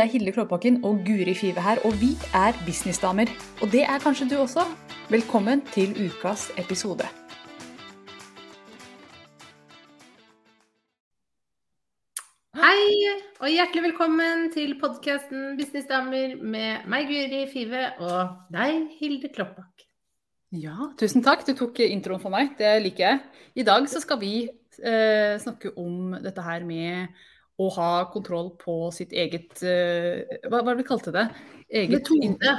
Det er Hilde Klåbakken og Guri Five her, og vi er businessdamer. Og det er kanskje du også. Velkommen til ukas episode. Hei, og hjertelig velkommen til podkasten Businessdamer med meg, Guri Five, og deg, Hilde Klåbakk. Ja, tusen takk. Du tok introen for meg. Det liker jeg. I dag så skal vi eh, snakke om dette her med å ha kontroll på sitt eget eh, Hva var det vi kalte det? Eget, metode.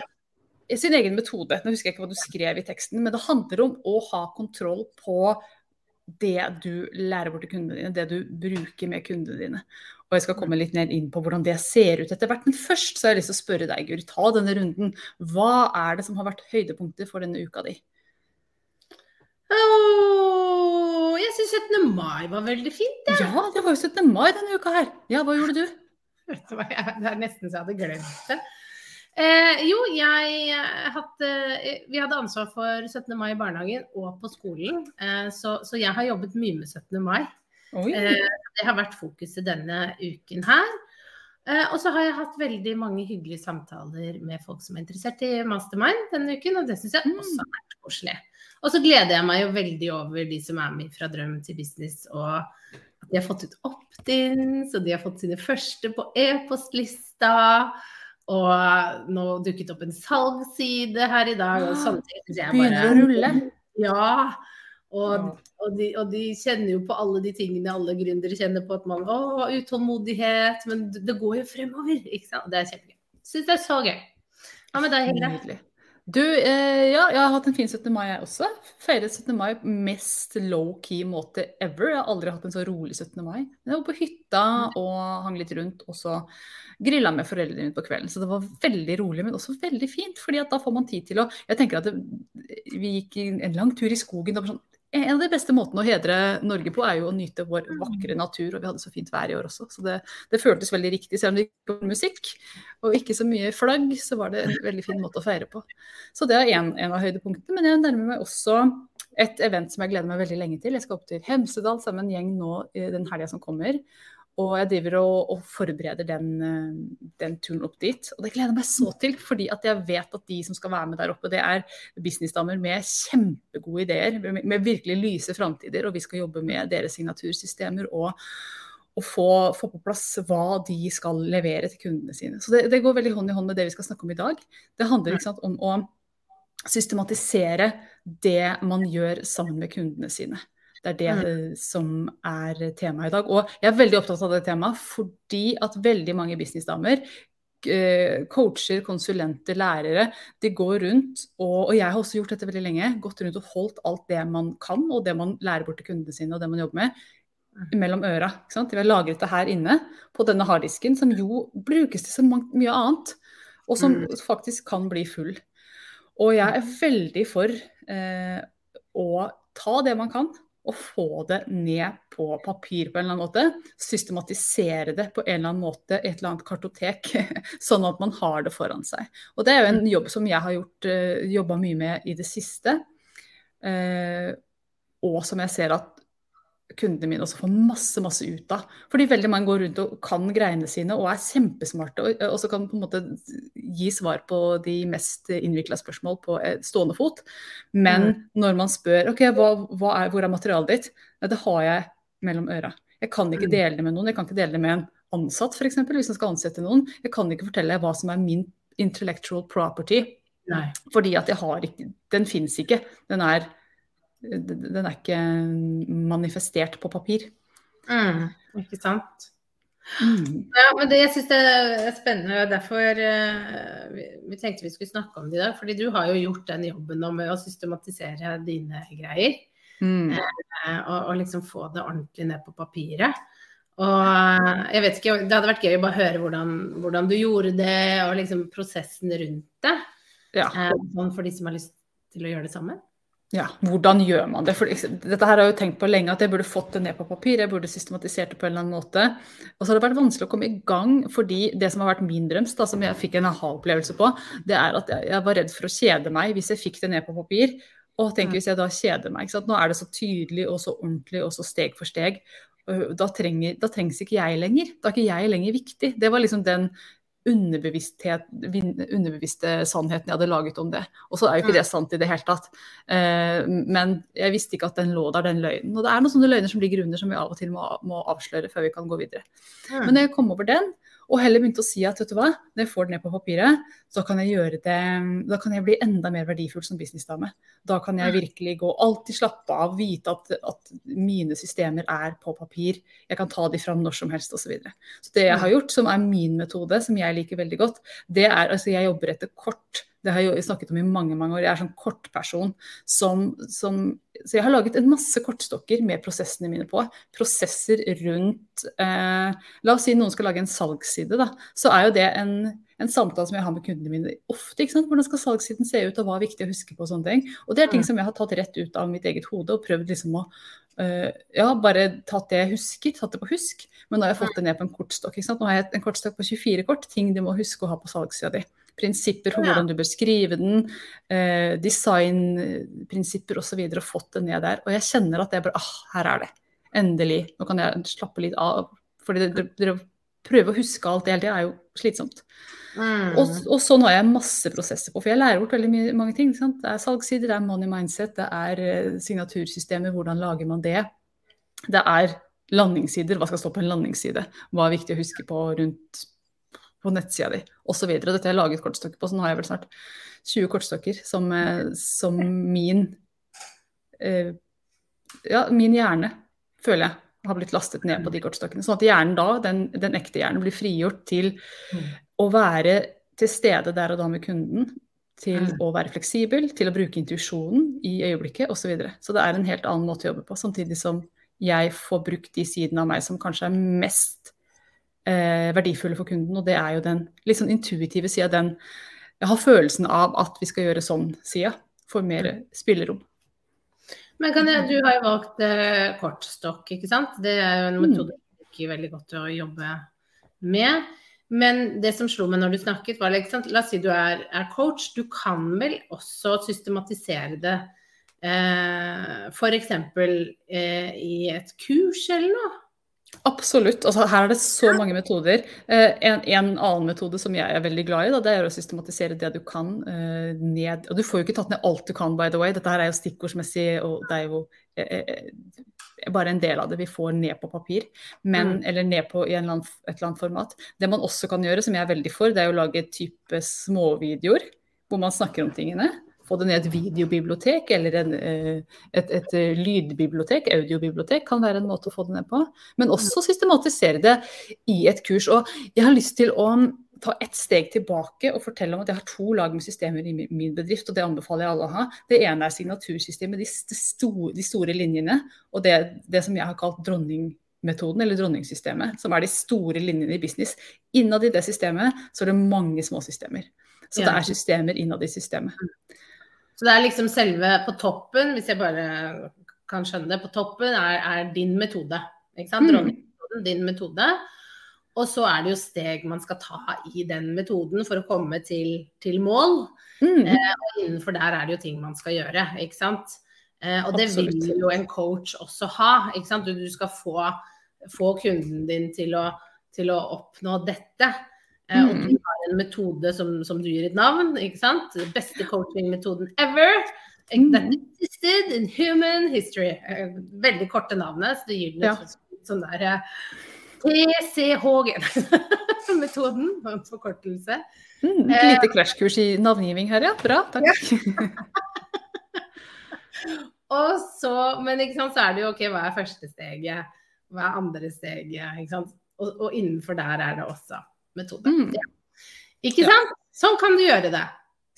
Sin egen metode. Nå husker jeg ikke hva du skrev i teksten, men det handler om å ha kontroll på det du lærer bort til kundene dine, det du bruker med kundene dine. Og jeg skal komme litt ned inn på hvordan det ser ut etter hvert. Men først så har jeg lyst til å spørre deg, Guri, ta denne runden. Hva er det som har vært høydepunktet for denne uka di? Oh, jeg syns 17. mai var veldig fint. Ja. ja, det var jo 17. mai denne uka her. Ja, hva gjorde du? Vet du hva, Det er nesten så jeg hadde glemt det. Eh, jo, jeg hadde, vi hadde ansvar for 17. mai i barnehagen og på skolen. Eh, så, så, jeg har jobbet mye med 17. mai. Eh, det har vært fokuset denne uken her. Eh, og så har jeg hatt veldig mange hyggelige samtaler med folk som er interessert i mastermind denne uken, og det syns jeg mm. også har vært koselig. Og så gleder jeg meg jo veldig over de som er med fra drøm til business, og at de har fått ut opt-ins, og de har fått sine første på e-postlista. Og nå dukket opp en salgsside her i dag, og sånne ting Begynner å rulle? Ja. Og, og, de, og, de, kjenner jo på alle de tingene alle gründere kjenner på. At man å, utålmodighet, men det går jo fremover. ikke sant? Det er kjempegøy. Syns det er så gøy. Hva med deg, Hilde? Du, eh, ja, jeg har hatt en fin 17. mai, jeg også. Feiret 17. mai på mest low-key måte ever. Jeg har aldri hatt en så rolig 17. mai. Jeg var på hytta og hang litt rundt, og så grilla med foreldrene mine på kvelden. Så det var veldig rolig, men også veldig fint. fordi at da får man tid til å Jeg tenker at det, vi gikk en lang tur i skogen. Var sånn en av de beste måtene å hedre Norge på, er jo å nyte vår vakre natur. Og vi hadde så fint vær i år også, så det, det føltes veldig riktig. Selv om det ikke var musikk og ikke så mye flagg, så var det en veldig fin måte å feire på. Så det er en, en av høydepunktene. Men jeg nærmer meg også et event som jeg gleder meg veldig lenge til. Jeg skal opp til Hemsedal sammen med en gjeng nå den helga som kommer. Og jeg driver og, og forbereder den, eh, den, turen opp dit. Og det gleder jeg meg så til, fordi jeg vet at de som skal være med der oppe, det er businessdamer med kjempegode ideer, med, med virkelig lyse framtider. Og vi skal jobbe med deres signatursystemer og, og få, få, på plass hva de skal levere til kundene sine. Så det, det, går veldig hånd i hånd med det vi skal snakke om i dag. Det handler sant, om å systematisere det man gjør sammen med kundene sine. Det er det mm. som er temaet i dag. Og jeg er veldig opptatt av det temaet fordi at veldig mange businessdamer eh, coacher, konsulenter, lærere, de går rundt, og, og, jeg har også gjort dette veldig lenge, gått rundt og holdt alt det man kan, og det man lærer bort til kundene sine, og det man jobber med, mm. mellom øra. Vi har lagret det her inne på denne harddisken, som jo brukes til så mye annet, og som mm. faktisk kan bli full. Og jeg er veldig for eh, å ta det man kan, å få det ned på papir på en eller annen måte. Systematisere det på en eller annen måte i et eller annet kartotek, sånn at man har det foran seg. Og det er jo en jobb som jeg har gjort, uh, jobba mye med i det siste. Uh, og som jeg ser at kundene mine også får masse masse ut av. Fordi veldig mange går rundt og kan greiene sine og er kjempesmarte og, og så kan på en måte gi svar på de mest innvikla spørsmål på stående fot. Men mm. når man spør ok, hva, hva er, hvor er materialet ditt, Nei, det har jeg mellom øra. Jeg kan ikke mm. dele det med noen. Jeg kan ikke dele det med en ansatt f.eks. hvis jeg skal ansette noen. Jeg kan ikke fortelle hva som er min intellectual property. Nei. Fordi at jeg har ikke Den fins ikke. Den er den er ikke manifestert på papir. Mm, ikke sant. Mm. Ja, men det, jeg syns det er spennende. Derfor uh, vi, vi, tenkte vi skulle snakke om det i dag. fordi du har jo gjort den jobben med å systematisere dine greier. Mm. Uh, og, og, liksom få det ordentlig ned på papiret. Og uh, jeg vet ikke, Det hadde vært gøy å bare høre hvordan, hvordan du gjorde det, og liksom prosessen rundt det. Ja. sånn for de som har lyst til å gjøre det sammen. Ja, hvordan gjør man det? For dette her har jeg jo tenkt på lenge, at jeg burde fått det ned på papir. Jeg burde systematisert det på en eller annen måte. Og så har det vært vanskelig å komme i gang, fordi det som har vært min drøms, da, som jeg fikk en aha-opplevelse på, det er at jeg var redd for å kjede meg hvis jeg fikk det ned på papir. Og tenk hvis jeg da kjeder meg. Nå er det så tydelig og så ordentlig og så steg for steg. Da, trenger, da trengs ikke jeg lenger. Da er ikke jeg lenger viktig. Det var liksom den underbevisste sannheten jeg hadde laget om det. Og så er jo ikke det sant i det hele tatt. Eh, men jeg visste ikke at den lå der, den løgnen. Og det er noen sånne løgner som ligger under som vi av og til må, må avsløre før vi kan gå videre. Men når jeg kom over den, og heller begynte å si at vet du hva, når jeg får det ned på papiret, så kan jeg gjøre det Da kan jeg bli enda mer verdifull som businessdame. Da kan jeg virkelig gå alltid slappe av, vite at, at mine systemer er på papir. Jeg kan ta de fram når som helst osv. Så, videre. så det jeg har gjort, som er min metode, som jeg liker veldig godt, det er altså jeg jobber etter kort det har jeg snakket om i mange mange år. Jeg er sånn kortperson som, som Så jeg har laget en masse kortstokker med prosessene mine på. Prosesser rundt eh, La oss si noen skal lage en salgsside, da. Så er jo det en, en samtale som jeg har med kundene mine ofte. ikke sant? Hvordan skal salgssiden se ut, og hva er viktig å huske på og sånne ting. Og det er ting mm. som jeg har tatt rett ut av mitt eget hode og prøvd liksom å uh, ja, bare tatt det jeg husker, tatt det på husk. Men nå har jeg fått det ned på en kortstokk. Nå har jeg en kortstokk på 24 kort, ting du må huske å ha på salgssida di prinsipper for hvordan du bør skrive den, eh, designprinsipper osv. Og, og fått det ned der. Og jeg kjenner at jeg bare ah, her er det. Endelig. Nå kan jeg slappe litt av. fordi det, det, prøve å huske alt det hele tida er jo slitsomt. Mm. Og, og, så nå har jeg masse prosesser på, for jeg lærer bort veldig mye, mange ting. Det er salgssider, det er money mindset, det er uh, signatursystemer, hvordan lager man det. Det er landingssider, hva skal stå på en landingsside. Hva er viktig å huske på rundt på nettsida di osv. Dette har jeg laget kortstokker på, så nå har jeg vel snart 20 kortstokker som, eh, som min eh, Ja, min hjerne, føler jeg, har blitt lastet ned på de kortstokkene. Sånn at hjernen da, den, den ekte hjernen, blir frigjort til mm. å være til stede der og da med kunden. Til mm. å være fleksibel, til å bruke intuisjonen i øyeblikket osv. Så, videre. så det er en helt annen måte å jobbe på. Samtidig som jeg får brukt de sidene av meg som kanskje er mest eh, verdifulle for kunden, og det er jo den litt sånn intuitive sida, den jeg har følelsen av at vi skal gjøre sånn-sida, for mer mm. spillerom. Men jeg, Du har jo valgt eh, kortstokk, ikke sant. Det er jo en mm. metode jeg liker veldig godt å jobbe med. Men det som slo meg når du snakket, var liksom, La oss si du er, er coach. Du kan vel også systematisere det eh, f.eks. Eh, i et kurs eller noe? Absolutt. Altså, her er det så mange metoder. Eh, en, en, annen metode som jeg er veldig glad i, da, det er å systematisere det du kan eh, ned. Og du får jo ikke tatt ned alt du kan, by the way. Dette her er jo stikkordsmessig, og det er jo eh, eh, bare en del av det vi får ned på papir. Men, mm. Eller ned på i eller annen, et eller annet format. Det man også kan gjøre, som jeg er veldig for, det er å lage type småvideoer hvor man snakker om tingene få det ned et videobibliotek eller en, eh, et, et, eh, lydbibliotek, audiobibliotek, kan være en måte å få det ned på. Men også systematisere det i et kurs. Og jeg har lyst til å ta ett steg tilbake og fortelle om at jeg har to lag med systemer i min bedrift, og det anbefaler jeg alle å ha. Det ene er signatursystemet, de, store, de store linjene, og det, det, som jeg har kalt dronningmetoden, eller dronningsystemet, som er de store linjene i business. Innad i det systemet så er det mange små systemer. Så det er systemer innad i systemet. Så det er liksom selve på toppen, hvis jeg bare kan skjønne det, på toppen er, er din metode. Ikke sant? Mm. din metode. Og så er det jo steg man skal ta i den metoden for å komme til, til mål. Mm. Eh, og innenfor der er det jo ting man skal gjøre, ikke sant. Eh, og det vil jo en coach også ha. ikke sant? Du, du skal få, få, kunden din til å, til å oppnå dette. Eh, og du mm. har en metode som, som, du gir et navn, ikke sant. Beste coaching-metoden ever. Mm. That existed in human history. Eh, veldig korte navnet, så du gir den ja. sånn der eh, TCHG-metoden, forkortelse. Mm, et lite krasjkurs i navngiving her, ja. Bra, takk. Ja. og så, men ikke sant, så er det jo OK, hva er første steget? Hva er andre steget? Ikke sant? Og, og innenfor der er det også metode. Mm. Ja. Ikke sant? Sånn kan du gjøre det.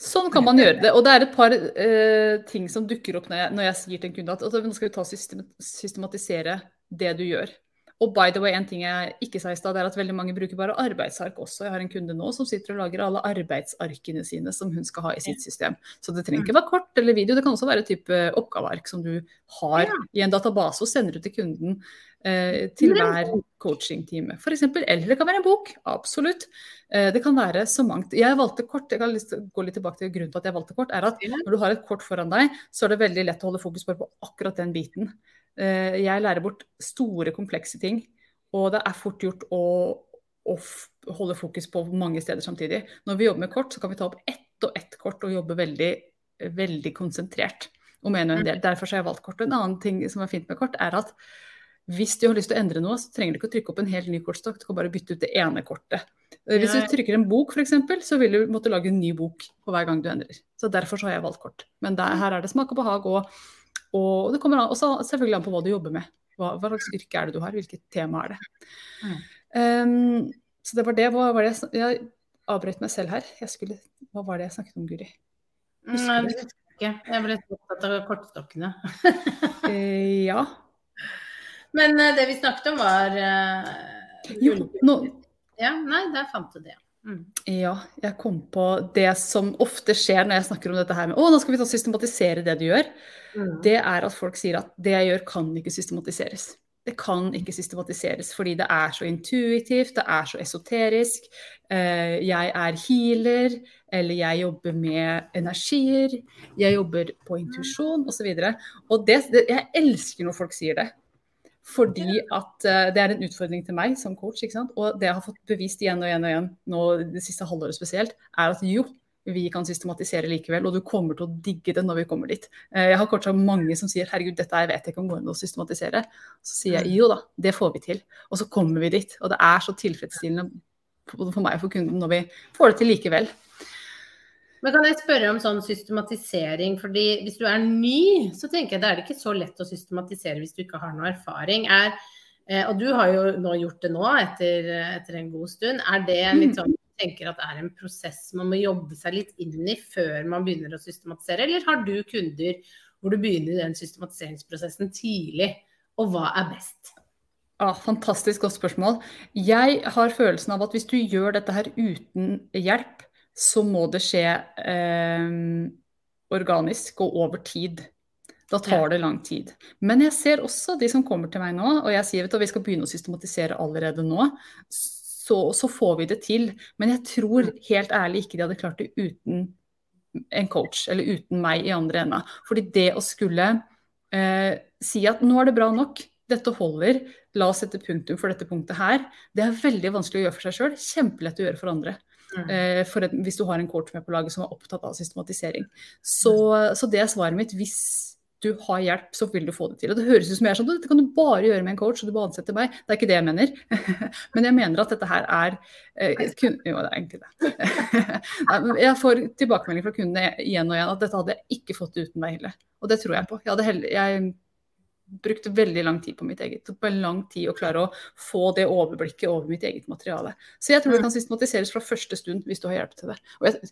Sånn kan man gjøre det. Og det er et par uh, ting som dukker opp når jeg, når jeg sier til en kunde at altså, nå skal vi ta system, systematisere det du gjør. Og by the way, en ting jeg ikke sa i stad, er at veldig mange bruker bare arbeidsark også. Jeg har en kunde nå som sitter og lager alle arbeidsarkene sine som hun skal ha i sitt system. Så det trenger ikke være kort eller video, det kan også være et type oppgaveark som du har i en database og sender ut til kunden eh, til hver coachingtime, f.eks. Eller det kan være en bok. Absolutt. Eh, det kan være så mangt. Jeg valgte kort, jeg kan gå litt tilbake til grunnen til at jeg valgte kort, er at når du har et kort foran deg, så er det veldig lett å holde fokus bare på akkurat den biten. Eh, jeg lærer bort store, komplekse ting. Og det er fort gjort å, å holde fokus på mange steder samtidig. Når vi jobber med kort, så kan vi ta opp ett og ett kort og jobbe veldig, veldig konsentrert om en og en del. Derfor har jeg valgt kort. Og en annen ting som er fint med kort, er at hvis du har lyst til å endre noe, så trenger du ikke å trykke opp en helt ny kortstokk. Du kan bare bytte ut det ene kortet. Hvis du trykker en bok, f.eks., så vil du måtte lage en ny bok på hver gang du endrer. Så derfor så har jeg valgt kort. Men der, her er det smak og behag, og, og det kommer an, også selvfølgelig an på hva du jobber med. Hva, hva, slags yrke er det du har, hvilket tema er det. Mm. Um, så det var det. Hva var det jeg, jeg avbrøt meg selv her. Skulle, hva var det jeg snakket om, Guri? Nei, det husker jeg ikke. Jeg ble opptatt av kortstokkene. eh, ja. Men uh, det vi snakket om, var uh, Jo, nå Ja, nei, der fant du det. Mm. Ja, jeg kom på det som ofte skjer når jeg snakker om dette her med å, nå skal vi systematisere det du gjør. Mm. Det er at folk sier at det jeg gjør, kan ikke systematiseres det kan ikke systematiseres fordi det er så intuitivt, det er så esoterisk. Eh, jeg er healer, eller jeg jobber med energier, jeg jobber på intuisjon osv. Og, så og det, det, jeg elsker når folk sier det. Fordi at uh, det er en utfordring til meg som coach. Og det jeg har fått bevist igjen og igjen og igjen nå det siste halvåret spesielt, er at jo, vi kan systematisere likevel, og du kommer til å digge det når vi kommer dit. Eh, jeg har kortsatt mange som sier herregud, dette jeg vet jeg ikke om går an å systematisere. Så sier jeg jo da, det får vi til. Og så kommer vi dit. Og det er så tilfredsstillende for meg og for kunden når vi får det til likevel. Men kan jeg spørre om sånn systematisering, fordi hvis du er ny, så tenker jeg det er det ikke så lett å systematisere hvis du ikke har noe erfaring. Er, eh, og du har jo nå gjort det nå etter, etter en god stund. Er det litt sånn tenker at det er en prosess man må jobbe seg litt inn i før man begynner å systematisere, eller har du kunder hvor du begynner den systematiseringsprosessen tidlig, og hva er best? Ah, fantastisk godt spørsmål. Jeg har følelsen av at hvis du gjør dette her uten hjelp, så må det skje eh, organisk og over tid. Da tar det lang tid. Men jeg ser også de som kommer til meg nå, og jeg sier at vi skal begynne å systematisere allerede nå så, så, får vi det til. Men jeg tror helt ærlig ikke de hadde klart det uten en coach, eller uten meg i andre enda. Fordi det å skulle eh, si at nå er det bra nok, dette holder, la oss sette punktum for dette punktet her, det er veldig vanskelig å gjøre for seg sjøl, kjempelett å gjøre for andre. Mm. Eh, for et, hvis du har en coach med på laget som er opptatt av systematisering. Så, så det er svaret mitt. Hvis du har hjelp, så vil du få det til. Og Det høres ut som jeg er sånn dette kan du bare gjøre med en coach, og du bare ansetter meg. Det er ikke det jeg mener. Men jeg mener at dette her er eh, kun, Jo, det er egentlig det. jeg får tilbakemelding fra kundene igjen og igjen at dette hadde jeg ikke fått uten deg, heller. Og det tror jeg på. Jeg, heller, jeg brukte veldig lang tid på mitt eget. Det tok lang tid å klare å få det overblikket over mitt eget materiale. Så jeg tror det kan systematiseres fra første stund hvis du har hjelp til det. Jeg,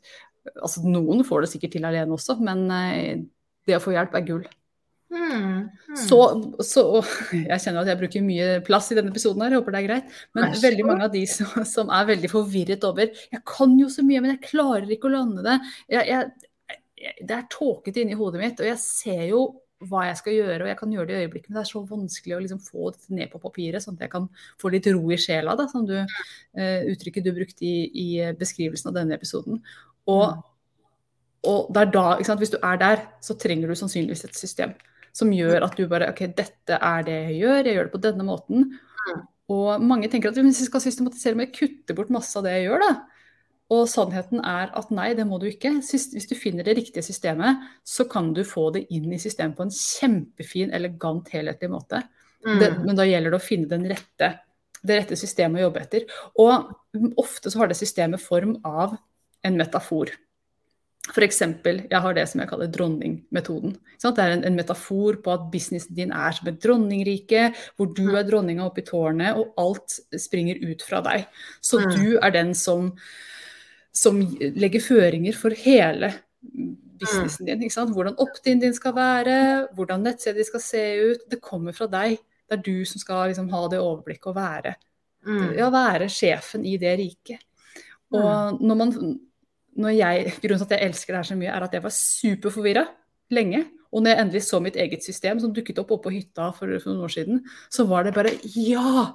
altså, noen får det sikkert til alene også, men eh, det å få hjelp er gull. Mm, mm. Så, så, Jeg kjenner at jeg bruker mye plass i denne episoden, her, jeg håper det er greit. Men veldig mange av de som, som, er veldig forvirret over Jeg kan jo så mye, men jeg klarer ikke å lande det. Jeg, jeg, det er tåkete inni hodet mitt, og jeg ser jo hva jeg skal gjøre, og jeg kan gjøre det i øyeblikket, men det er så vanskelig å liksom få det ned på papiret, sånn at jeg kan få litt ro i sjela, da, som du, uh, uttrykket du brukte i, i, beskrivelsen av denne episoden. Og, mm. og det er da, Hvis du er der, så trenger du sannsynligvis et system som gjør at du bare OK, dette er det jeg gjør, jeg gjør det på denne måten. Mm. Og mange tenker at hvis jeg skal systematisere, må jeg kutte bort masse av det jeg gjør, da. Og sannheten er at nei, det må du ikke. Hvis du finner det riktige systemet, så kan du få det inn i systemet på en kjempefin, elegant, helhetlig måte. Mm. Det, men da gjelder det å finne rette, det rette systemet å jobbe etter. Og ofte så har det systemet form av en metafor. F.eks. jeg har det som jeg kaller dronningmetoden. Det er en, en, metafor på at businessen din er som et dronningrike, hvor du er dronninga oppe i tårnet, og alt springer ut fra deg. Så mm. du er den som, som legger føringer for hele businessen din. Hvordan opt-in din skal være, hvordan nettstedet skal se ut. Det kommer fra deg. Det er du som skal liksom, ha det overblikket og være, mm. ja, være sjefen i det riket. Og når man jeg, grunnen til at jeg elsker det her så mye, er at jeg var superforvirra lenge. Og når jeg endelig så mitt eget system som dukket opp oppå på hytta for, for noen år siden, så var det bare ja!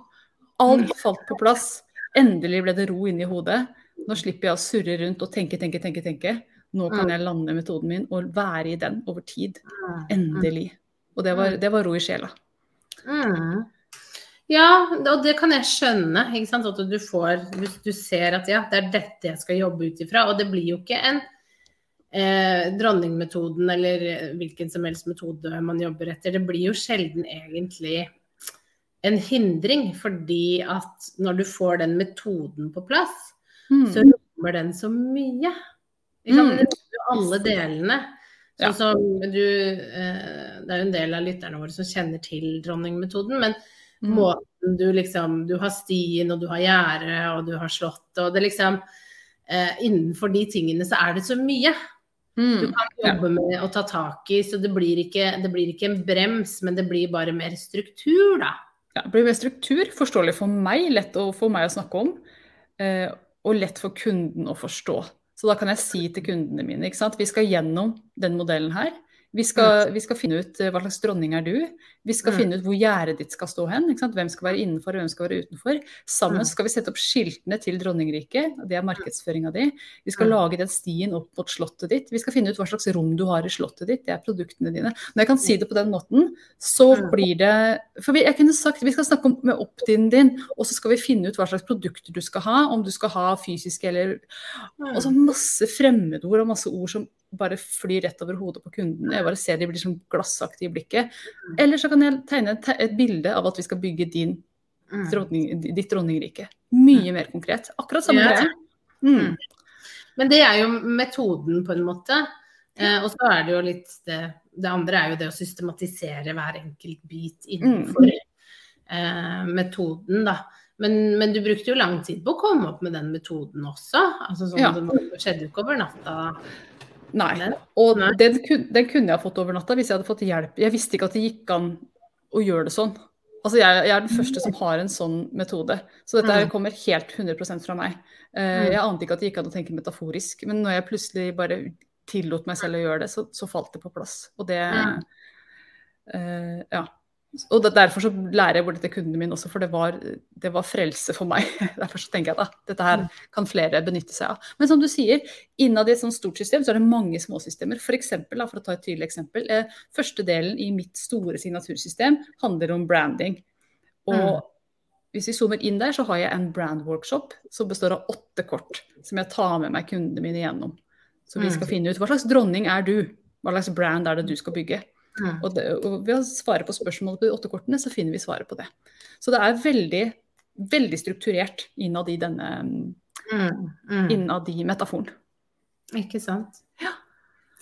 Alt falt på plass. Endelig ble det ro inni hodet. Nå slipper jeg å surre rundt og tenke, tenke, tenke. tenke. Nå kan jeg lande metoden min og være i den over tid. Endelig. Og det var, det var ro i sjela. Mm. Ja, og det kan jeg skjønne. At du får Hvis du ser at ja, det er dette jeg skal jobbe ut ifra. Og det blir jo ikke en eh, dronningmetoden eller hvilken som helst metode man jobber etter. Det blir jo sjelden egentlig en hindring, fordi at når du får den metoden på plass, mm. så rommer den så mye. Ikke sant? Mm. Alle delene. Sånn ja. som du eh, Det er jo en del av lytterne våre som kjenner til dronningmetoden, men mm. måten du liksom Du har stien, og du har gjerdet, og du har slått, og det liksom eh, Innenfor de tingene så er det så mye. Mm. Du kan jobbe med å ta tak i, så det blir, ikke, det blir ikke en brems, men det blir bare mer struktur, da. Ja, det blir mer struktur, forståelig for meg, lett å, for meg å snakke om. Eh, og lett for kunden å forstå. Så da kan jeg si til kundene mine ikke sant? vi skal gjennom den modellen her. Vi skal, vi skal, finne ut eh, hva slags dronning er du. Vi skal mm. finne ut hvor gjerdet ditt skal stå hen. Hvem skal være innenfor og hvem skal være utenfor. Sammen mm. skal vi sette opp skiltene til dronningriket. Det er markedsføringa di. Vi skal mm. lage den stien opp mot slottet ditt. Vi skal finne ut hva slags rom du har i slottet ditt. Det er produktene dine. Når jeg kan si det på den måten, så mm. blir det For jeg kunne sagt vi skal snakke om med opt-in din, og så skal vi finne ut hva slags produkter du skal ha. Om du skal ha fysiske eller Og så masse fremmedord og masse ord som bare flyr rett over hodet på kunden. Jeg bare ser de blir sånn glassaktige i blikket. Mm. Eller så kan jeg tegne et bilde av at vi skal bygge din, mm. dronning, ditt dronningrike. Mye mm. mer konkret. Akkurat samme greie. Mm. Men det er jo metoden, på en måte. Eh, og så er det jo litt det, det andre er jo det å systematisere hver enkelt bit innenfor eh, metoden, da. Men, men, du brukte jo lang tid på å komme opp med den metoden også. Altså sånn, ja. Det skjedde jo ikke over natta. Nei. Og den, den, kunne jeg fått over natta hvis jeg hadde fått hjelp. Jeg visste ikke at det gikk an å gjøre det sånn. Altså jeg, jeg, er den første som har en sånn metode. Så dette her mm. kommer helt 100 fra meg. Uh, jeg ante ikke at det gikk an å tenke metaforisk. Men når jeg plutselig bare tillot meg selv å gjøre det, så, så falt det på plass. Og det uh, Ja. Og derfor så lærer jeg bort det til kundene mine også, for det var, det var, frelse for meg. Derfor så tenker jeg at dette her mm. kan flere benytte seg av. Men som du sier, innad i et sånt stort system så er det mange småsystemer. For, eksempel, for å ta et tydelig eksempel, eh, første delen i mitt store signatursystem handler om branding. Og mm. hvis vi zoomer inn der, så har jeg en brand workshop som består av åtte kort som jeg tar med meg kundene mine gjennom. Så vi skal mm. finne ut hva slags dronning er du? Hva slags brand er det du skal bygge? Mm. Og, det, og, ved å svare på spørsmålet på de åtte kortene, så finner vi svaret på det. Så det er veldig, veldig strukturert innad i denne mm. Mm. Innad i metaforen. Ikke sant. Ja.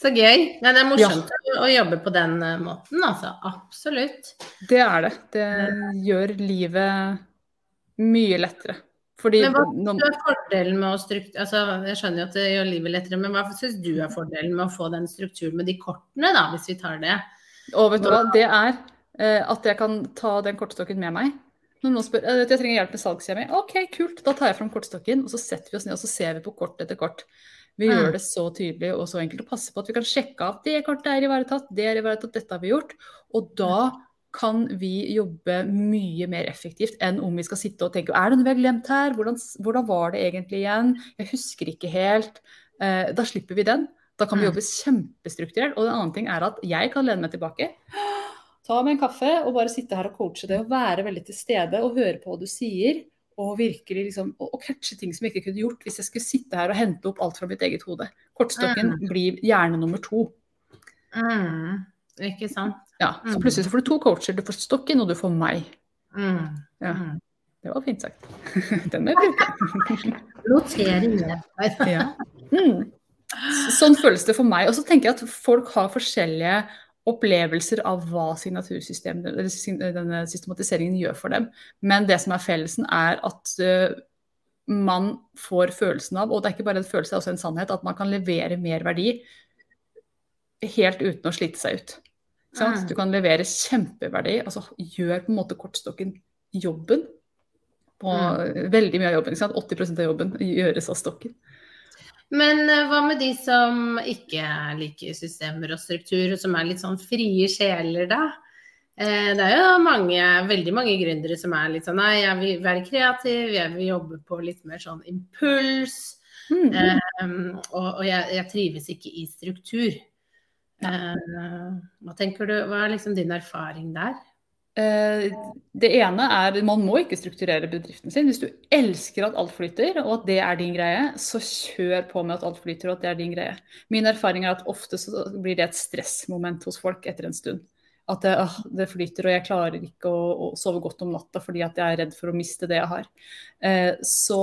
Så gøy. Ja, det er morsomt ja. å jobbe på den eh, måten, altså. Absolutt. Det er det. Det gjør livet mye lettere. Fordi, men hva er fordelen med å struktur... Altså, jeg skjønner jo at det gjør livet lettere, men hva syns du er fordelen med å få den strukturen med de kortene, da, hvis vi tar det? Og vet du hva, det er eh, at jeg kan ta den kortstokken med meg. Når noen spør jeg trenger hjelp med salgskjemi, OK, kult, da tar jeg fram kortstokken, og så setter vi oss ned og så ser vi på kort etter kort. Vi mm. gjør det så tydelig og så enkelt Og passer på at vi kan sjekke av det kortet er ivaretatt, det er ivaretatt, dette har vi gjort. Og da kan vi jobbe mye mer effektivt enn om vi skal sitte og tenke er det noe vi har glemt her, hvordan, hvordan var det egentlig igjen, jeg husker ikke helt. Eh, da slipper vi den. Da kan vi mm. jobbe kjempestrukturert. Og en annen ting er at jeg kan lene meg tilbake, ta meg en kaffe og bare sitte her og coache det og være veldig til stede og høre på hva du sier. Og virkelig liksom, og, og catche ting som jeg ikke kunne gjort hvis jeg skulle sitte her og hente opp alt fra mitt eget hode. Kortstokken mm. blir hjerne nummer to. Mm. Ikke sant. Ja, Så mm. plutselig så får du to coacher. Du får stokken, og du får meg. Mm. Ja. Mm. Det var fint sagt. Den er jeg bruke. Notering ja. Mm. Sånn føles det for meg. Og så tenker jeg at folk har forskjellige opplevelser av hva denne systematiseringen gjør for dem. Men det som er fellesen, er at uh, man får følelsen av, og det er ikke bare en følelse, det er også en sannhet, at man kan levere mer verdi helt uten å slite seg ut. Mm. Du kan levere kjempeverdi. altså Gjør på en måte kortstokken jobben. På, mm. Veldig mye av jobben. 80% av jobben gjøres av stokken. Men eh, hva med de som ikke liker systemer og struktur, og som er litt sånn frie sjeler, da? Eh, det er jo mange, veldig mange gründere som er litt sånn nei, jeg vil være kreativ, jeg vil jobbe på litt mer sånn impuls. Mm. Um, og, og jeg, jeg, trives ikke i struktur. Uh, hva tenker du, hva er liksom din erfaring der? Eh, det ene er man må ikke strukturere bedriften sin. Hvis du elsker at alt flyter, og at det er din greie, så kjør på med at alt flyter og at det er din greie. Min erfaring er at ofte så blir det et stressmoment hos folk etter en stund. At det, øh, det flyter, og jeg klarer ikke å, å, sove godt om natta fordi at jeg er redd for å miste det jeg har. Eh, så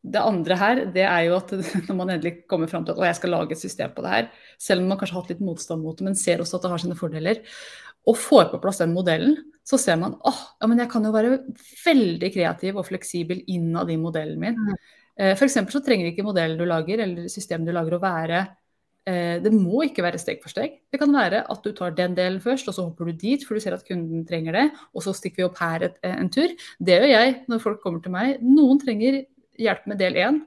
det andre her, det er jo at når man endelig kommer fram til at jeg skal lage et system på det her, selv om man kanskje har hatt litt motstand mot det, men ser også at det har sine fordeler, og får på plass den modellen, så ser man at ja, jeg kan jo være veldig kreativ og fleksibel innad i modellen min. Mm. Eh, F.eks. så trenger ikke modellen du lager eller systemet du lager å være eh, Det må ikke være steg for steg. Det kan være at du tar den delen først, og så hopper du dit, for du ser at kunden trenger det, og så stikker vi opp her et, en tur. Det gjør jeg når folk kommer til meg. Noen trenger hjelp med del én,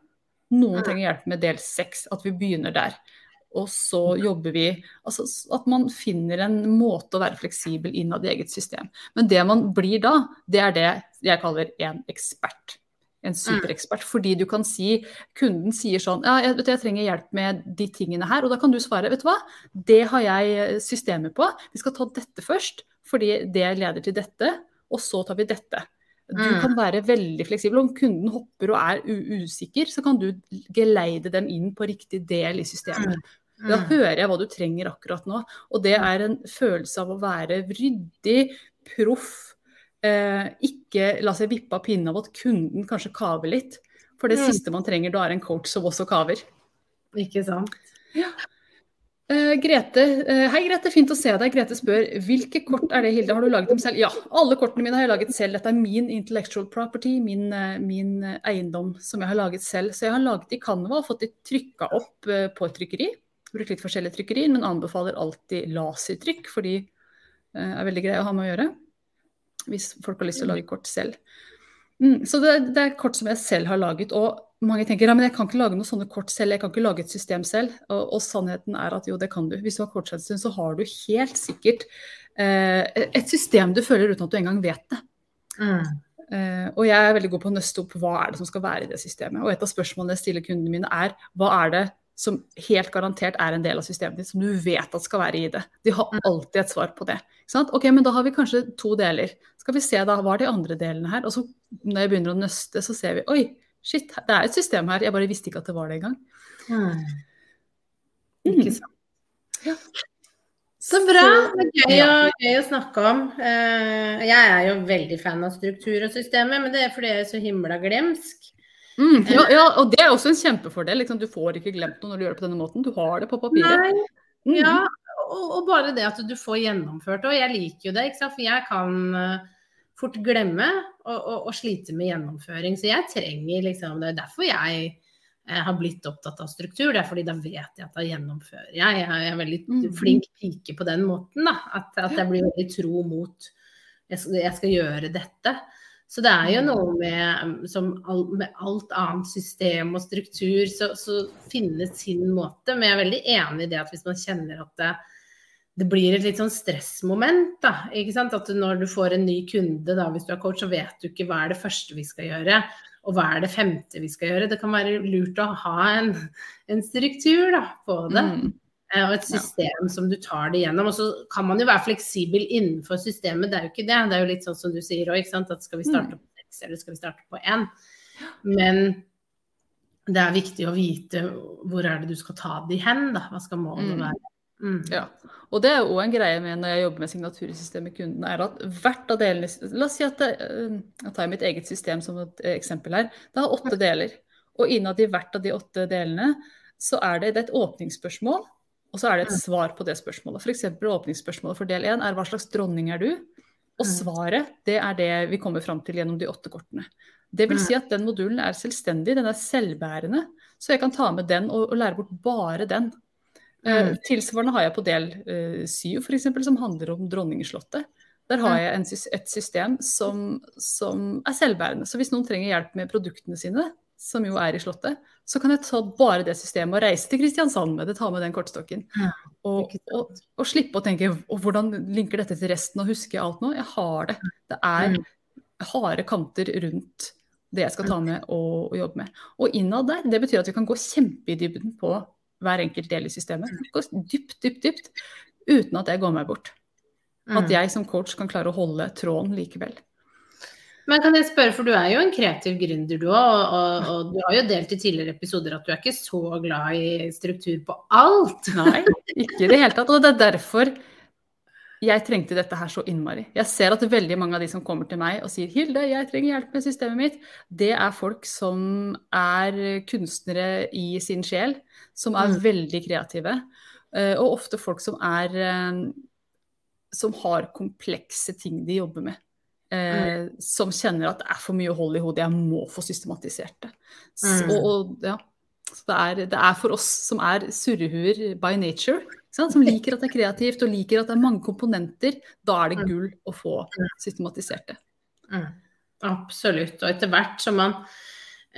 noen trenger hjelp med del seks. At vi begynner der. Og så jobber vi Altså at man finner en måte å være fleksibel innad i eget system. Men det man blir da, det er det jeg kaller en ekspert. En superekspert. Fordi du kan si Kunden sier sånn Ja, jeg, jeg, trenger hjelp med de tingene her. Og da kan du svare Vet du hva, det har jeg systemet på. Vi skal ta dette først, fordi det leder til dette. Og så tar vi dette. Du mm. kan være veldig fleksibel. Om kunden hopper og er usikker, så kan du geleide dem inn på riktig del i systemet. Mm. Da mm. hører jeg hva du trenger akkurat nå. Og det er en følelse av å være ryddig, proff. Eh, ikke la seg vippe av pinnen av at kunden kanskje kaver litt. For det mm. siste man trenger da, er en coach som også kaver. Ikke sant. Ja. Uh, Grete, uh, hei Grete, fint å se deg. Grete spør hvilke kort er det, Hilde? Har du laget dem selv? Ja, alle kortene mine har jeg laget selv. Dette er min intellectual property, min, uh, min eiendom som jeg har laget selv. Så jeg har laget i Canva og fått de trykka opp på et trykkeri brukt litt forskjellige trykkerier, men anbefaler alltid lasertrykk, for de eh, er veldig greie å ha med å gjøre. Hvis folk har lyst til å lage kort selv. Mm, så det, det, er kort som jeg selv har laget. Og mange tenker ja, men jeg kan ikke lage noen sånne kort selv, jeg kan ikke lage et system selv. Og, og sannheten er at jo, det kan du. Hvis du har kortstund, så har du helt sikkert eh, et system du føler uten at du engang vet det. Mm. Uh, og jeg er veldig god på å nøste opp hva er det som skal være i det systemet. Og et av spørsmålene jeg stiller kundene mine er hva er det som helt garantert er en del av systemet ditt, som du vet at skal være i det. De har mm. alltid et svar på det. Ok, men da har vi kanskje to deler. Skal vi se da, hva er de andre delene her? Og så når jeg begynner å nøste, så ser vi oi, shit, det er et system her. Jeg bare visste ikke at det var det engang. Mm. Ikke sant. Ja. Så bra. Det er gøy, å, gøy å snakke om. Eh, jeg er jo veldig fan av struktur og systemet, men det er fordi jeg er så himla glemsk. Mm, ja, ja, og det er også en kjempefordel. Liksom. Du får ikke glemt noe når du gjør det på denne måten. Du har det på papiret. Mm. Ja, og, og, bare det at du får gjennomført det. Og jeg liker jo det, for jeg kan uh, fort glemme og, og, og, slite med gjennomføring. Så jeg trenger liksom Det er derfor jeg uh, har blitt opptatt av struktur. Det er fordi da vet jeg at da gjennomfører jeg. Jeg er en veldig mm. flink pike på den måten. Da. At, at jeg blir veldig tro mot jeg skal, jeg skal gjøre dette. Så det er jo mm. noe med, som med alt annet system og struktur, så, så finne sin måte. Men jeg er veldig enig i det at hvis man kjenner at det, det blir et litt sånn stressmoment, da. Ikke sant? At når du får en ny kunde, da, hvis du er coach, så vet du ikke hva er det første vi skal gjøre, og hva er det femte vi skal gjøre. Det kan være lurt å ha en, en struktur da, på det. Mm. Eh, og et system som du tar det gjennom. Og så kan man jo være fleksibel innenfor systemet, det er jo ikke det. Det er jo litt sånn som du sier òg, at skal vi starte mm. på seks eller skal vi starte på én? Men det er viktig å vite hvor er det du skal ta de hen, da. Hva skal målet mm. være? Mm. Ja. Og det er jo en greie med når jeg jobber med signatursystemet med kunden, er at hvert av delene La oss si at det, eh, jeg tar mitt eget system som et eksempel her. Det har åtte deler. Og innad i hvert av de åtte delene så er det, det er et åpningsspørsmål og så er det et svar på det spørsmålet. F.eks. åpningsspørsmålet for del én er hva slags dronning er du? Og svaret det er det vi kommer fram til gjennom de åtte kortene. Det vil si at den modulen er selvstendig, den er selvbærende. Så jeg kan ta med den og, og lære bort bare den. Uh, tilsvarende har jeg på del uh, syv, f.eks., som handler om Dronningslottet. Der har jeg en, et system som, som, er selvbærende. Så hvis noen trenger hjelp med produktene sine, som jo er i Slottet, så kan jeg ta bare det systemet og reise til Kristiansand med det, ta med den kortstokken. Og, og, og slippe å tenke og hvordan linker dette til resten, og husker jeg alt nå? Jeg har det. Det er mm. harde kanter rundt det jeg skal ta med og, og jobbe med. Og innad der, det betyr at vi kan gå kjempe i dybden på hver enkelt del i systemet. Gå dypt, dypt, dypt, uten at jeg går meg bort. At jeg som coach kan klare å holde tråden likevel. Men kan jeg spørre, for du er jo en kreativ gründer du òg, og, og, og, du har jo delt i tidligere episoder at du er ikke så glad i struktur på alt. Nei, ikke i det hele tatt. Og det er derfor jeg trengte dette her så innmari. Jeg ser at veldig mange av de som kommer til meg og sier 'Hilde, jeg trenger hjelp med systemet mitt', det er folk som er kunstnere i sin sjel, som er mm. veldig kreative. Eh, og ofte folk som er eh, som har komplekse ting de jobber med. Eh, mm. Som kjenner at det er for mye hold i hodet, jeg må få systematisert det. Så, mm. og, ja. Så det, er, det, er, for oss som er surrehuer by nature, som liker at det er kreativt og liker at det er mange komponenter, da er det mm. gull å få mm. systematisert det. Mm. Absolutt. Og etter hvert som man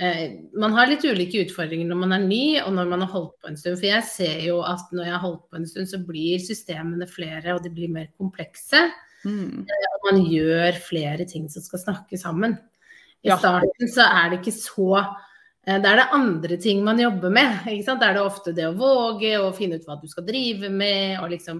eh, Man har litt ulike utfordringer når man er ny og når man har holdt på en stund. For jeg ser jo at når jeg har holdt på en stund, så blir systemene flere og de blir mer komplekse. Mm. Eh, man gjør flere ting som skal snakke sammen. I ja. starten så er det ikke så det Da er det andre ting man jobber med. Da er det ofte det å våge å finne ut hva du skal drive med, og liksom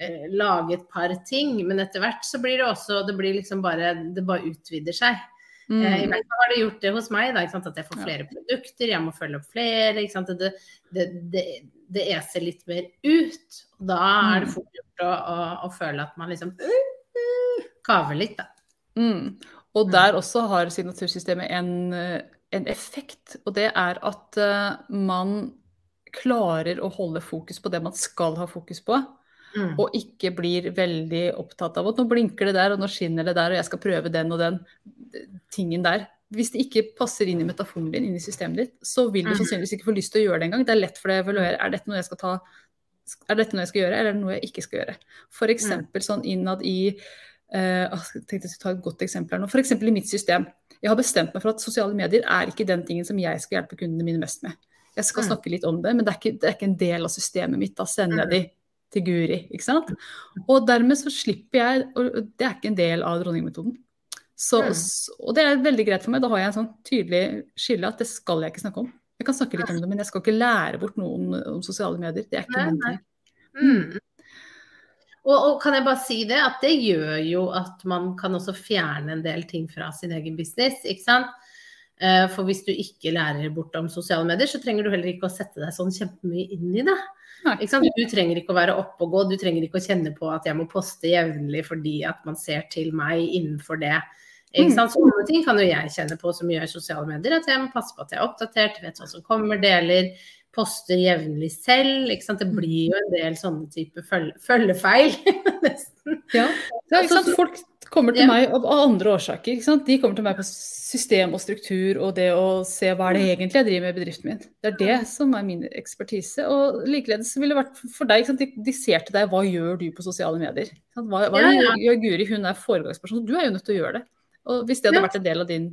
eh, lage et par ting. Men etter hvert så blir det også Det blir liksom bare Det bare utvider seg. Mm. Eh, I hvert fall har det gjort det hos meg, da, at jeg får flere produkter, jeg må følge opp flere. Det, det, det, det, eser litt mer ut. Og da er det mm. fort gjort å, å, å føle at man liksom kave litt, da. Mm. Og mm. der også har signatursystemet en, en, effekt, og det er at uh, man klarer å holde fokus på det man skal ha fokus på. Mm. Og ikke blir veldig opptatt av at nå blinker det der, og nå skinner det der, og jeg skal prøve den og den tingen der. Hvis det ikke passer inn i metaforen din, inn i systemet ditt, så vil du mm. sannsynligvis ikke få lyst til å gjøre det engang. Det er lett for deg å evaluere. Er dette noe jeg skal ta er dette noe jeg skal gjøre, eller er det noe jeg ikke skal gjøre? F.eks. Mm. sånn innad i Uh, jeg tenkte jeg skulle ta et godt eksempel her nå. F.eks. i mitt system. Jeg har bestemt meg for at sosiale medier er ikke den tingen som jeg skal hjelpe kundene mine mest med. Jeg skal mm. snakke litt om det, men det er, ikke, det er ikke en del av systemet mitt. Da sender jeg mm. de til Guri. ikke sant? Og dermed så slipper jeg og Det er ikke en del av dronningmetoden. Så, mm. og det er veldig greit for meg. Da har jeg en sånn tydelig skille at det skal jeg ikke snakke om. Jeg kan snakke litt om det, men jeg skal ikke lære bort noen om sosiale medier. Det er ikke min ting. Mm. Og, og, kan jeg bare si det, at det gjør jo at man kan også fjerne en del ting fra sin egen business. ikke sant? Eh, for hvis du ikke lærer bort om sosiale medier, så trenger du heller ikke å sette deg sånn kjempemye inn i det. Du trenger ikke å være oppe og gå, du trenger ikke å kjenne på at jeg må poste jevnlig fordi at man ser til meg innenfor det. Ikke mm. sant? Sånne ting kan jo jeg kjenne på som gjør sosiale medier, at jeg må passe på at jeg er oppdatert, vet hva som kommer, deler poster jevnlig selv. Ikke sant? Det mm. blir jo en del sånne type følge, følgefeil, nesten. Ja, ja ikke sant? folk kommer til ja. meg av andre årsaker. Ikke sant? De kommer til meg på system og struktur og det å se hva er det mm. egentlig jeg driver med i bedriften min. Det er det som er min ekspertise. Og likeledes ville det vært for deg, de, de, ser til deg hva gjør du på sosiale medier. Hva, hva ja. gjør Guri? Hun er foregangsperson. Du er jo nødt til å gjøre det. Og hvis det hadde vært en del av din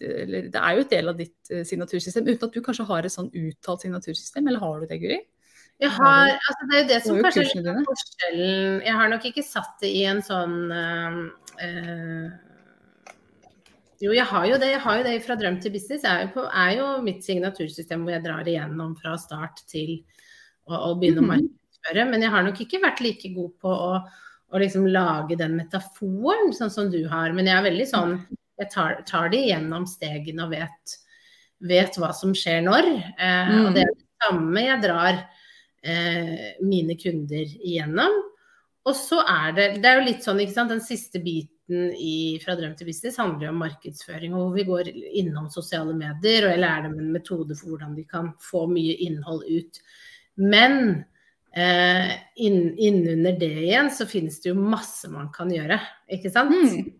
eller Det er jo et del av ditt uh, signatursystem, uten at du kanskje har et sånn uttalt signatursystem, eller har du det, Guri? Jeg har, altså det er jo det som kanskje er forskjellen. Jeg har nok ikke satt det i en sånn uh, Jo, jeg har jo det. Jeg har jo det fra drøm til business. Er, er, jo mitt signatursystem hvor jeg drar igjennom fra start til å, å begynne mm -hmm. å mhm. markedsføre. Men jeg har nok ikke vært like god på å, å liksom lage den metaforen sånn som du har. Men jeg er veldig sånn jeg tar, tar de gjennom stegene og vet, vet, hva som skjer når. Eh, mm. Og det er det samme jeg drar eh, mine kunder igjennom. Og så er det Det er jo litt sånn, ikke sant. Den siste biten i Fra drøm til business handler jo om markedsføring. Hvor vi går innom sosiale medier, og jeg lærer dem en metode for hvordan de kan få mye innhold ut. Men eh, innunder inn det igjen så finnes det jo masse man kan gjøre, ikke sant. Mm.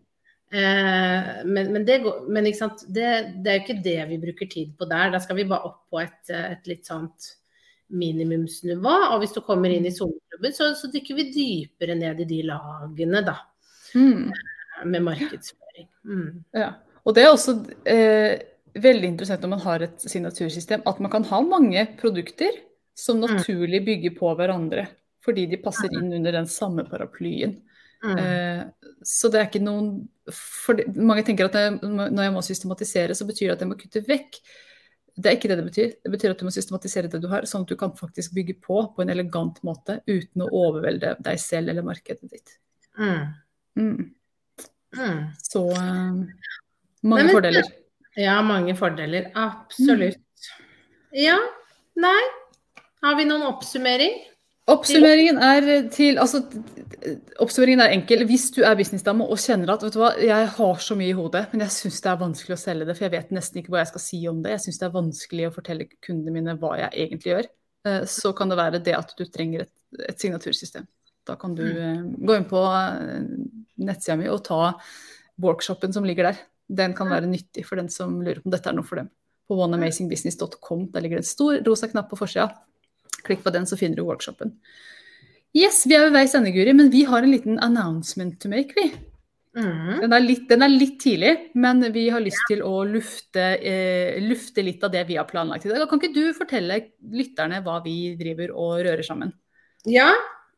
Eh, men, men, det, men det, det, er jo ikke det vi bruker tid på der. Da skal vi bare opp på et, et litt sånt minimumsnivå. Og hvis du kommer inn i soneklubben, så, så, dykker vi dypere ned i de lagene, da. Mm. Eh, med markedsføring. Mm. Ja. Og det er også eh, veldig interessant når man har et signatursystem, at man kan ha mange produkter som mm. naturlig bygger på hverandre. Fordi de passer mm. inn under den samme paraplyen. Mm. Eh, så det er ikke noen for Mange tenker at jeg, når jeg må systematisere, så betyr det at jeg må kutte vekk. Det er ikke det det betyr. Det betyr at du må systematisere det du har, sånn at du kan faktisk bygge på på en elegant måte uten å overvelde deg selv eller markedet ditt. Mm. Mm. Mm. Så eh, mange men- fordeler. Ja, mange fordeler. Absolutt. Ja. Nei. Har vi noen oppsummering? Oppsummeringen er til Altså, oppsummeringen er enkel. Hvis du er businessdame og kjenner at vet du hva, jeg har så mye i hodet, men jeg syns det er vanskelig å selge det, for jeg vet nesten ikke hva jeg skal si om det. Jeg syns det er vanskelig å fortelle kundene mine hva jeg egentlig gjør. eh, Så kan det være det at du trenger et, et signatursystem. Da kan du eh, gå inn på eh, nettsida mi og ta workshopen som ligger der. Den kan være nyttig for den som lurer på om dette er noe for dem. På oneamazingbusiness.com der ligger det en stor rosa knapp på forsida. Klikk på den, så finner du workshopen. Yes, vi er ved veis ende, Guri, men vi har en liten announcement to make, vi. Mm. Den er litt, den er litt tidlig, men vi har lyst til å lufte, eh, lufte litt av det vi har planlagt i dag. Kan ikke du fortelle lytterne hva vi driver og rører sammen? Ja.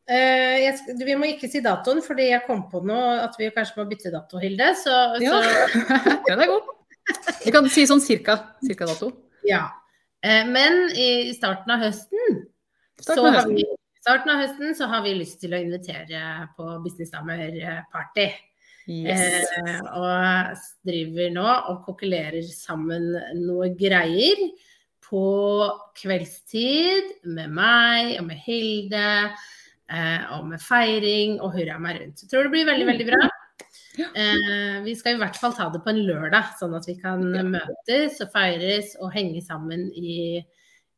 eh, jeg, vi må ikke si datoen, fordi jeg kom på noe at vi kanskje må bytte dato, Hilde. Så, Ja, så den er god. Vi kan si sånn cirka, cirka dato. ja. Eh, men i starten av høsten Starten så av vi, starten av høsten så har vi lyst til å invitere på Businessdamer-party. Yes. Eh, og driver nå og kokulerer sammen noe greier på kveldstid med meg og med Hilde. Eh, og med feiring og hurra meg rundt. Jeg tror det blir veldig, veldig bra. Eh, vi skal i hvert fall ta det på en lørdag, sånn at vi kan møtes og feires og henge sammen i,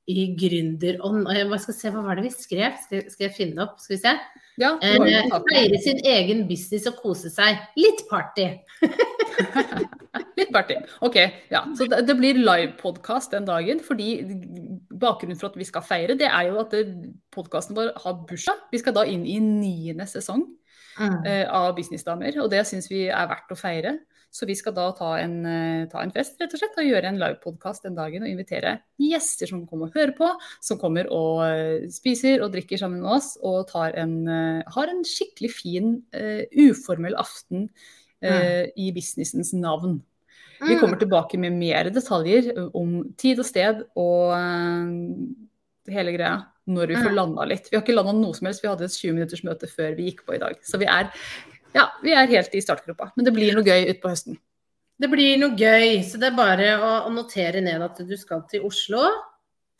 i gründerånd. Og jeg bare skal se, hva var det vi skrev? Skal, skal jeg finne opp? Skal vi se. Ja, det Eh, feire sin egen business og kose seg. Litt party. Litt party. Ok, ja. Så det, det blir livepodkast den dagen. Fordi bakgrunnen for at vi skal feire, det er jo at podkasten vår har bursdag. Vi skal da inn i niende sesong eh, av Businessdamer, og det syns vi er verdt å feire. Så vi skal da ta en, eh, ta en fest rett og slett, og gjøre en livepodkast den dagen og invitere gjester som kommer og hører på, som kommer og eh, spiser og drikker sammen med oss og tar en, eh, har en skikkelig fin, uh, uformel aften eh, i businessens navn. Vi kommer tilbake med mer detaljer om tid og sted og uh, hele greia når vi får Mm. landa litt. Vi har ikke landa noe som helst, vi hadde et 20 minutters møte før vi gikk på i dag. Så vi er, ja, vi er helt i startgropa. Men det blir noe gøy utpå høsten. Det blir noe gøy, så det er bare å, notere ned at du skal til Oslo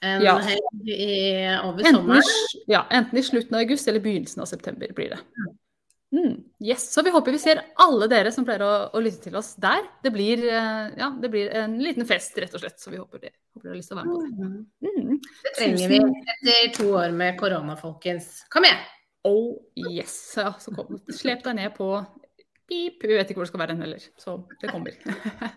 en Ja. helg i, over Enten sommeren. ja, enten i slutten av august eller begynnelsen av september blir det. Mm, yes, Så vi håper vi ser alle dere som pleier å, å lytte til oss der. Det blir, eh, ja, det blir en liten fest, rett og slett. Så vi håper, dere, håper dere har lyst til å være med på det. Mm. Mm. Det trenger vi etter to år med korona, folkens. Kom igjen! Oh yes. Ja, så kom, slep deg ned på pip. Vi vet ikke hvor det skal være hen heller. Så det kommer.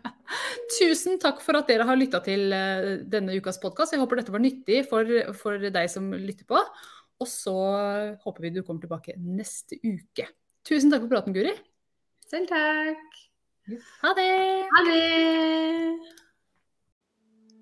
Tusen takk for at dere har lytta til eh, denne ukas podkast. Jeg håper dette var nyttig for, for deg som lytter på. Og så håper vi du kommer tilbake neste uke. Tusen takk for praten, Guri. Selv takk. Ha det! Ha det!